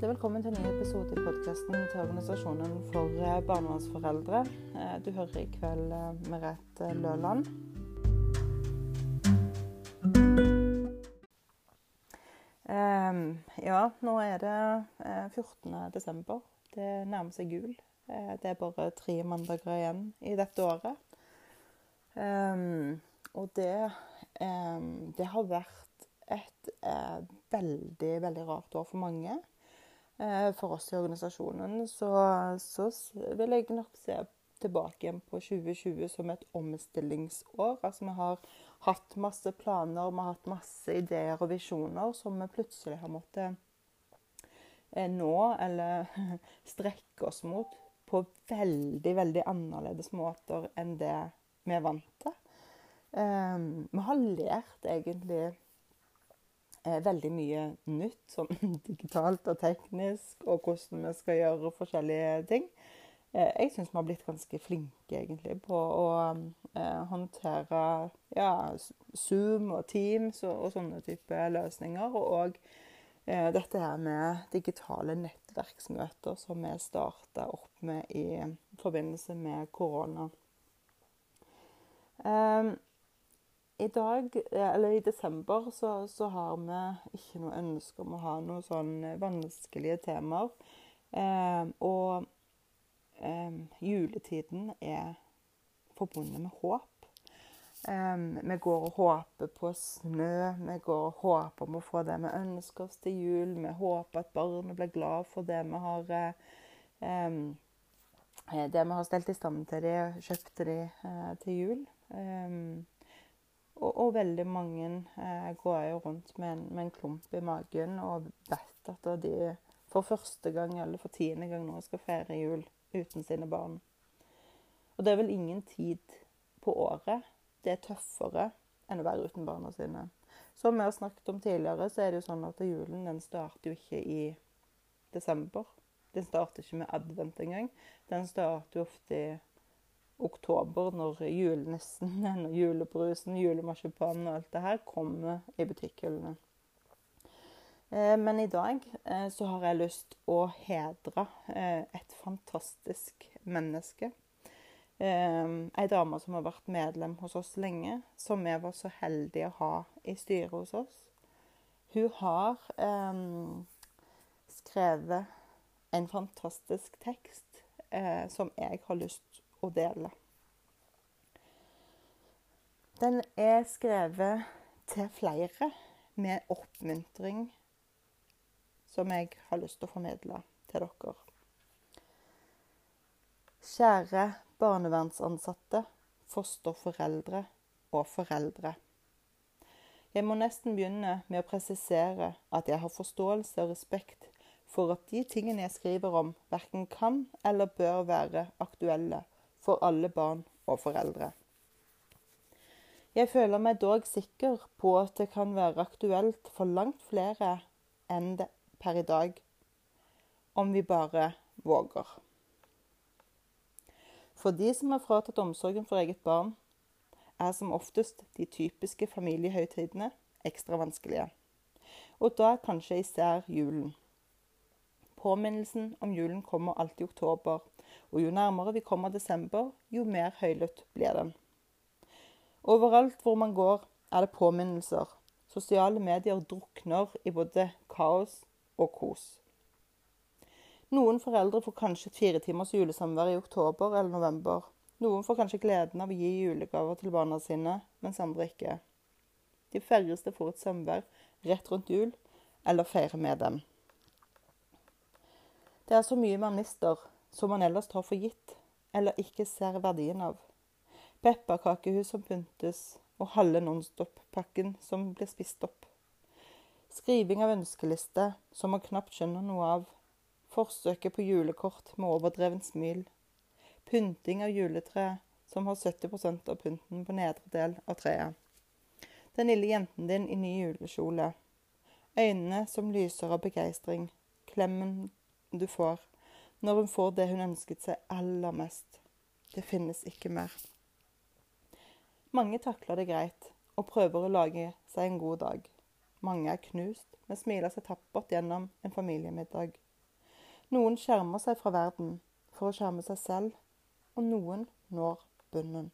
Hjertelig velkommen til en ny episode i podkasten til Organisasjonen for eh, barnevernsforeldre. Eh, du hører i kveld eh, Merete Løland. Ja, nå er det 14. desember. Det nærmer seg jul. Det er bare tre mandager igjen i dette året. Og det, det har vært et veldig, veldig rart år for mange. Eh, for oss i organisasjonen, så, så, vil jeg nok se tilbake igjen på 2020 som et omstillingsår. Altså vi har hatt masse planer, vi har hatt masse ideer og visjoner som vi plutselig har måttet eh, nå, eller strekke oss mot, på veldig, veldig annerledes måter enn det vi er vant til. Um, vi har lært egentlig eh, veldig mye nytt, sånn digitalt og teknisk, og hvordan vi skal gjøre forskjellige ting. Eh, jeg syns vi har blitt ganske flinke egentlig på å eh, håndtere ja, Zoom og Teams og, og sånne type løsninger. Og, og eh, dette her med digitale nettverksmøter som vi starta opp med i forbindelse med korona. Um, i dag, eller i desember, så, så, har vi ikke noe ønske om å ha noen sånn vanskelige temaer. Eh, og eh, juletiden er forbundet med håp. Eh, vi går og håper på snø, vi går og håper om å få det vi ønsker oss til jul. Vi håper at barna blir glad for det vi har eh, eh, det vi har stelt i stand til dem, kjøpte de eh, til jul. Um, og, og veldig mange eh, går jo rundt med en, med en, klump i magen og vet at de for første gang eller for tiende gang nå skal feire jul uten sine barn. Og det er vel ingen tid på året det er tøffere enn å være uten barna sine. Som vi har snakket om tidligere, så er det jo sånn at julen den starter jo ikke i desember. Den starter ikke med advent engang. Den starter jo ofte i oktober, når julenissen, når julebrusen, julemarsipanen og alt det her kommer i butikkhyllene. Eh, men i dag eh, så har jeg lyst å hedre eh, et fantastisk menneske. Ei dame som har vært medlem hos oss lenge, som vi var så heldige å ha i styret hos oss. Hun har skrevet en fantastisk tekst som jeg har lyst å dele. Den er skrevet til flere med oppmuntring som jeg har lyst til å formidle til dere. Kjære barnevernsansatte, fosterforeldre og foreldre. Jeg må nesten begynne med å presisere at jeg har forståelse og respekt for at de tingene jeg skriver om, verken kan eller bør være aktuelle for alle barn og foreldre. Jeg føler meg dog sikker på at det kan være aktuelt for langt flere enn det per i dag, om vi bare våger. For de som har fratatt omsorgen for eget barn, er som oftest de typiske familiehøytidene ekstra vanskelige. Og da kanskje især julen. Påminnelsen om julen kommer alltid i oktober, og jo nærmere vi kommer desember, jo mer høylytt blir den. Overalt hvor man går, er det påminnelser. Sosiale medier drukner i både kaos og kos. Noen foreldre får kanskje fire timers julesamvær i oktober eller november. Noen får kanskje gleden av å gi julegaver til barna sine, mens andre ikke. De færreste får et samvær rett rundt jul eller feirer med dem. Det er så mye man mister, som man ellers tar for gitt, eller ikke ser verdien av. Pepperkakehus som pyntes, og halve Nonstop-pakken som blir spist opp. Skriving av ønskeliste som man knapt skjønner noe av. Forsøket på julekort med overdreven smil. Pynting av juletre som har 70% av pynten på nedre del av treet. Den lille jenten din i ny julekjole. Øynene som lyser av begeistring. Klemmen du får når hun får det hun ønsket seg aller mest. Det finnes ikke mer. Mange takler det greit og prøver å lage seg en god dag. Mange er knust, men smiler seg tappert gjennom en familiemiddag. Noen skjermer seg fra verden for å skjerme seg selv, og noen når bunnen.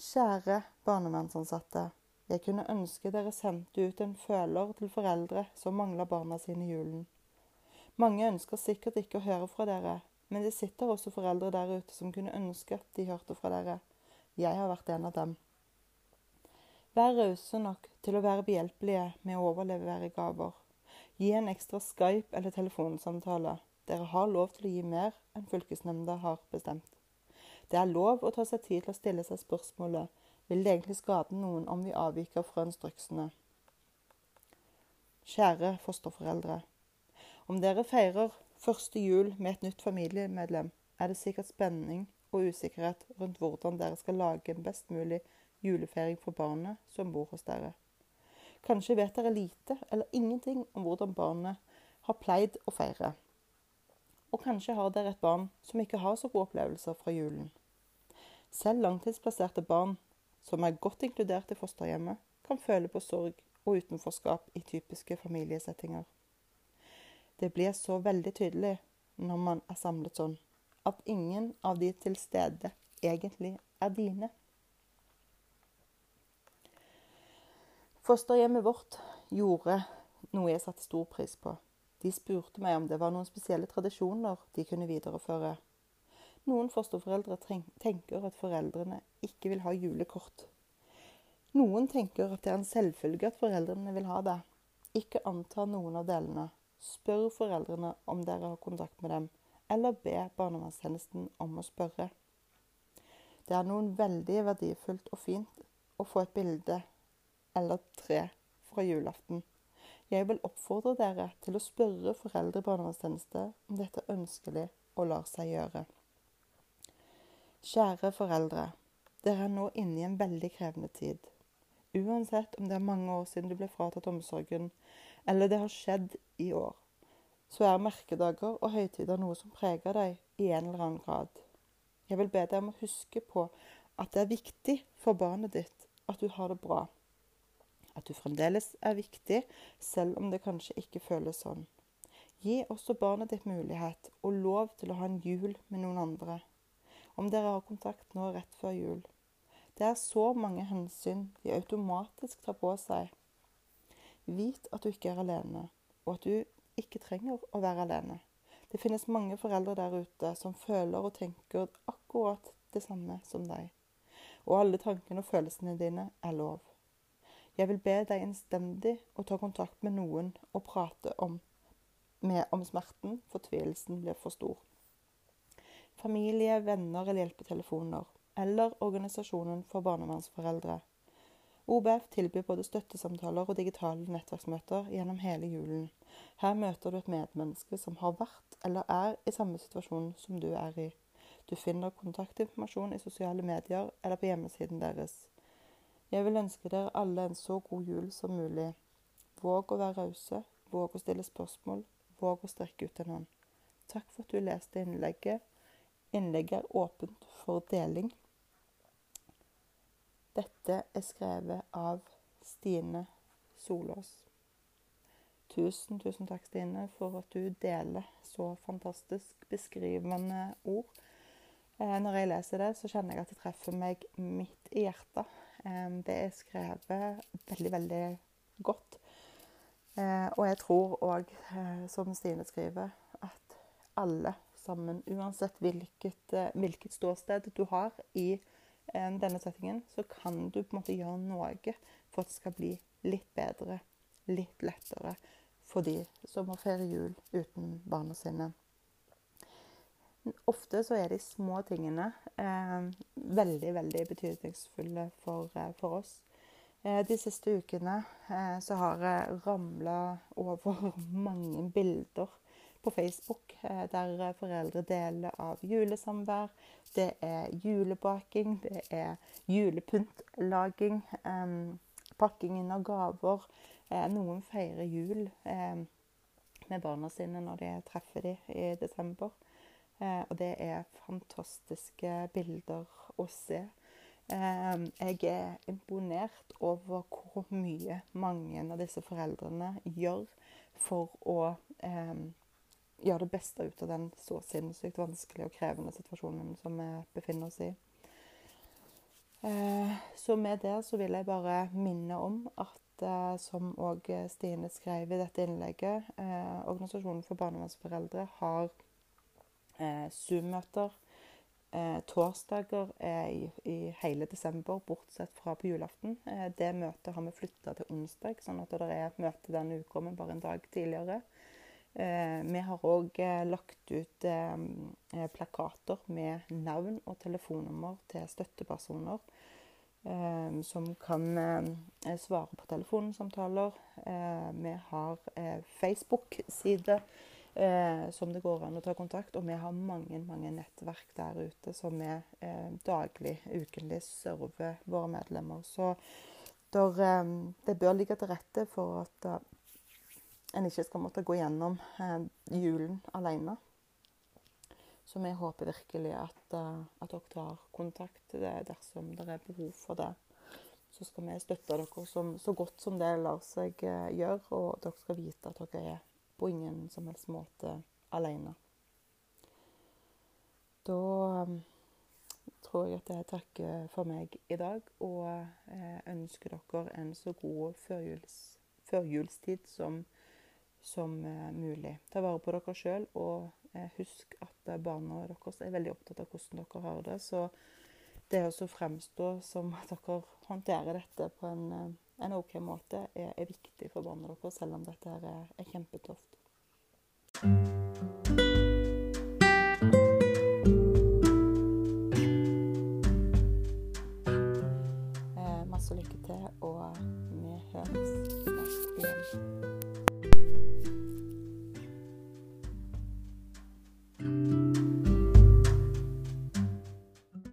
Kjære barnevernsansatte. Jeg kunne ønske dere sendte ut en føler til foreldre som mangler barna sine i julen. Mange ønsker sikkert ikke å høre fra dere, men det sitter også foreldre der ute som kunne ønske at de hørte fra dere. Jeg har vært en av dem. Vær rause nok til å være behjelpelige med å overlevere gaver. Gi en ekstra Skype- eller telefonsamtale. Dere har lov til å gi mer enn fylkesnemnda har bestemt. Det er lov å ta seg tid til å stille seg spørsmålet vil det egentlig skade noen om vi avviker fra instruksene. Kjære fosterforeldre. Om dere feirer første jul med et nytt familiemedlem, er det sikkert spenning og usikkerhet rundt hvordan dere skal lage en best mulig julefeiring for barnet som bor hos dere. Kanskje vet dere lite eller ingenting om hvordan barnet har pleid å feire. Og kanskje har dere et barn som ikke har så gode opplevelser fra julen. Selv langtidsplasserte barn som er godt inkludert i fosterhjemmet, kan føle på sorg og utenforskap i typiske familiesettinger. Det blir så veldig tydelig når man er samlet sånn, at ingen av de til stede egentlig er dine. Fosterhjemmet vårt gjorde noe jeg satte stor pris på. De spurte meg om det var noen spesielle tradisjoner de kunne videreføre. Noen fosterforeldre tenker at foreldrene ikke vil ha julekort. Noen tenker at det er en selvfølge at foreldrene vil ha det. Ikke anta noen av delene. Spør foreldrene om dere har kontakt med dem, eller be barnevernstjenesten om å spørre. Det er noe veldig verdifullt og fint å få et bilde eller tre fra julaften. Jeg vil oppfordre dere til å spørre foreldre i barnevernstjeneste om dette er ønskelig og lar seg gjøre. Kjære foreldre. Dere er nå inne i en veldig krevende tid. Uansett om det er mange år siden du ble fratatt omsorgen, eller det har skjedd i år, så er merkedager og høytider noe som preger deg i en eller annen grad. Jeg vil be deg om å huske på at det er viktig for barnet ditt at du har det bra at du fremdeles er viktig, selv om det kanskje ikke føles sånn. Gi også barnet ditt mulighet og lov til å ha en jul med noen andre. Om dere har kontakt nå rett før jul. Det er så mange hensyn de automatisk tar på seg. Vit at du ikke er alene, og at du ikke trenger å være alene. Det finnes mange foreldre der ute som føler og tenker akkurat det samme som deg. Og alle tankene og følelsene dine er lov. Jeg vil be deg innstendig å ta kontakt med noen og prate om, med om smerten, fortvilelsen blir for stor. Familie, venner eller hjelpetelefoner, eller Organisasjonen for barnevernsforeldre. OBF tilbyr både støttesamtaler og digitale nettverksmøter gjennom hele julen. Her møter du et medmenneske som har vært eller er i samme situasjon som du er i. Du finner kontaktinformasjon i sosiale medier eller på hjemmesiden deres. Jeg vil ønske dere alle en så god jul som mulig. Våg å være rause, våg å stille spørsmål, våg å strekke ut en hånd. Takk for at du leste innlegget. Innlegget er åpent for deling. Dette er skrevet av Stine Solås. Tusen, tusen takk, Stine, for at du deler så fantastisk beskrivende ord. Eh, når jeg leser det, så kjenner jeg at det treffer meg midt i hjertet. Det er skrevet veldig, veldig godt. Eh, og jeg tror òg, eh, som Stine skriver, at alle sammen, uansett hvilket, eh, hvilket ståsted du har i denne settingen, så kan du på en måte gjøre noe for at det skal bli litt bedre, litt lettere for de som må feire jul uten barna sine. Ofte så er de små tingene eh, veldig, veldig betydningsfulle for, eh, for oss. Eh, de siste ukene eh, så har jeg ramla over mange bilder på Facebook eh, der foreldre deler av julesamvær. Det er julebaking, det er julepyntlaging, eh, pakking av gaver. noen feirer jul med barna sine når de treffer dem i desember. Eh, og det er fantastiske bilder å se. Eh, jeg er imponert over hvor mye mange av disse foreldrene gjør for å eh, gjøre det beste ut av den så sinnssykt vanskelige og krevende situasjonen som vi befinner oss i. Eh, så med det så vil jeg bare minne om at eh, som òg Stine skrev i dette innlegget, eh, Organisasjonen for barnevernsforeldre har Zoom-møter torsdager i, i, hele desember, bortsett fra på julaften. Det møtet har vi flytta til onsdag, sånn at det er et møte denne uka, men bare en dag tidligere. Eh, vi har òg eh, lagt ut eh, plakater med navn og telefonnummer til støttepersoner som kan svare på telefonsamtaler. vi har Facebook-side som det går an å ta kontakt, og vi har mange mange nettverk der ute som vi daglig, ukentlig server våre medlemmer. Så der, det bør ligge til rette for at en ikke skal måtte gå gjennom eh, julen alene. Så vi håper virkelig at, uh, at dere tar kontakt dersom det er behov for det. Så skal vi støtte dere som, så godt som det lar seg uh, gjøre, og dere skal vite at dere er på ingen som helst måte alene. Da tror jeg at jeg takker for meg i dag, og ønsker dere en så god førjuls, førjulstid som mulig som eh, mulig. Ta vare på dere sjøl, og eh, husk at eh, barna deres er veldig opptatt av hvordan dere har det. Så det å fremstå som at dere håndterer dette på en, en OK måte, er, er, viktig for barna deres, selv om dette er, er kjempetøft.